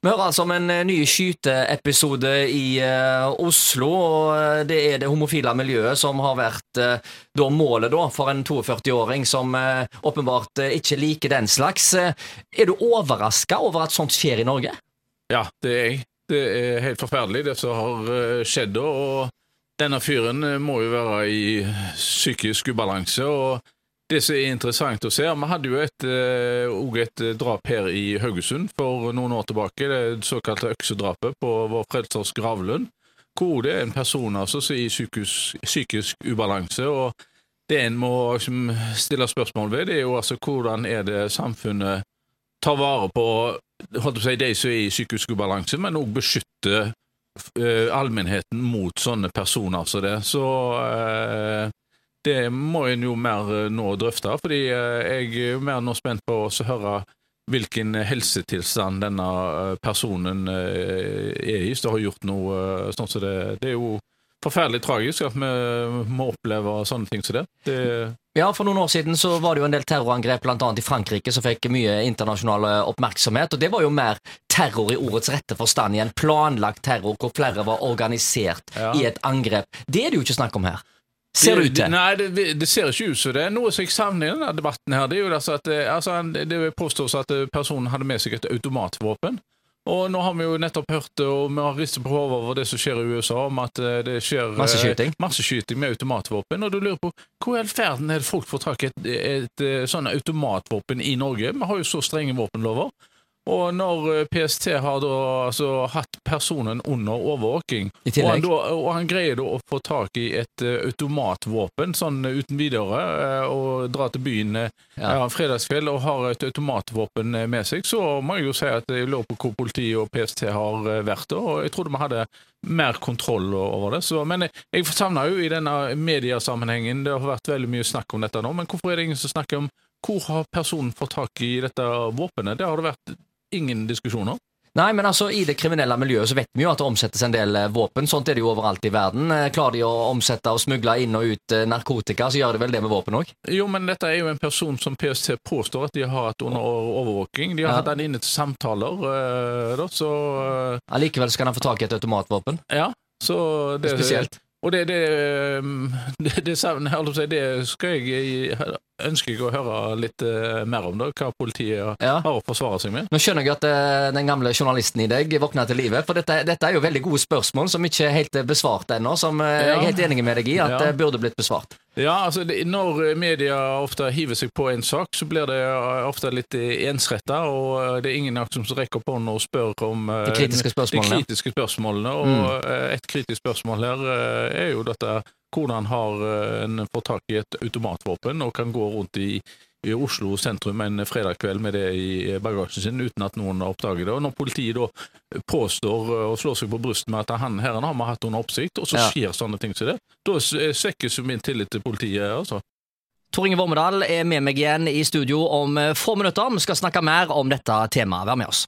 Vi hører altså om en eh, ny skyteepisode i uh, Oslo. og eh, Det er det homofile miljøet som har vært uh, da målet da, for en 42-åring som uh, åpenbart ikke liker den slags. Er du overraska over at sånt skjer i Norge? Ja, det er jeg. Det er helt forferdelig, det som har skjedd. Og denne fyren må jo være i psykisk ubalanse. og det som er interessant å se, Vi hadde jo et, eh, et eh, drap her i Haugesund for noen år tilbake. Det såkalte øksedrapet på vår frelsers gravlund. Hvor det er en person altså, som er i psykisk, psykisk ubalanse. og Det en må liksom, stille spørsmål ved, det er jo altså hvordan er det samfunnet tar vare på si, de som er i psykisk ubalanse, men òg beskytter uh, allmennheten mot sånne personer som det. Så eh, det må en jo mer eh, nå drøfte, fordi eh, jeg er jo mer nå spent på å høre hvilken helsetilstand denne eh, personen er i, som har gjort noe sånn som det. Det er jo forferdelig tragisk at vi må oppleve sånne ting som det. det Ja, For noen år siden så var det jo en del terrorangrep bl.a. i Frankrike som fikk mye internasjonal oppmerksomhet. og Det var jo mer terror i ordets rette forstand igjen. Planlagt terror hvor flere var organisert Ja. i et angrep. Det er det jo ikke snakk om her. Ser det ut til. Nei, det, det ser ikke ut som det. Noe som jeg savner i denne debatten, her, det er jo altså at eh, altså, det påstås at eh, personen hadde med seg et automatvåpen. Og nå har vi jo nettopp hørt, og vi har ristet på hodet over det som skjer i USA, om at eh, det skjer eh, Masseskyting. masse med automatvåpen. Og du lurer på hvor i all verden er det folk får tak i et, et, et sånn automatvåpen i Norge? Vi har jo så strenge våpenlover. Og når eh, PST har da altså hatt personen under overvåking, og han, da, og han greier da å få tak i et uh, automatvåpen sånn eh, uten videre, uh, og dra til byen uh, Ja. fredagskveld og har et automatvåpen med seg, så må jeg jo si at jeg lå på hvor politiet og PST har vært og jeg trodde vi hadde mer kontroll over det. Så, men jeg, jeg savner jo i denne mediasammenhengen, det har vært veldig mye snakk om dette nå, men hvorfor er det ingen som snakker om hvor har personen fått tak i dette våpenet? Det har det vært ingen diskusjoner. Nei, men altså I det kriminelle miljøet så vet vi jo at det omsettes en del eh, våpen. Sånt er det jo overalt i verden. Eh, Klarer de å omsette og smugle inn og ut eh, narkotika, så gjør de vel det med våpen òg. Jo, men dette er jo en person som PST påstår at de har hatt under overvåking. De har Ja. hatt han inne til samtaler, da, så Allikevel ja, skal han få tak i et automatvåpen. Ja. Så det, Spesielt. Og det, det, um, det, det, det skal jeg ønsker jeg å høre litt eh, mer om, da, hva politiet Ja. har å forsvare seg med. Nå skjønner jeg at eh, den gamle journalisten i deg våkner til live, for dette, dette er jo veldig gode spørsmål som ikke er helt besvart ennå, som ja. jeg er helt enig med deg i at Ja. eh, burde blitt besvart. Ja, altså det, Når media ofte hiver seg på en sak, så blir det eh, ofte litt eh, ensretta, og eh, det er ingen som rekker på og spør om De kritiske spørsmålene. De kritiske spørsmålene, og mm. et kritisk spørsmål her er jo dette hvordan har en fått tak i et automatvåpen og kan gå rundt i, i Oslo sentrum en fredag kveld med det i bagasjen sin uten at noen oppdager det. Og Når politiet da påstår eh, og slår seg på brystet med at han her har vi hatt under oppsikt, og så Ja. skjer sånne ting som det, da svekkes jo min tillit til politiet. altså. Tor Inge Vormedal er med meg igjen i studio om eh, få minutter. Vi skal snakke mer om dette temaet. Vær med oss.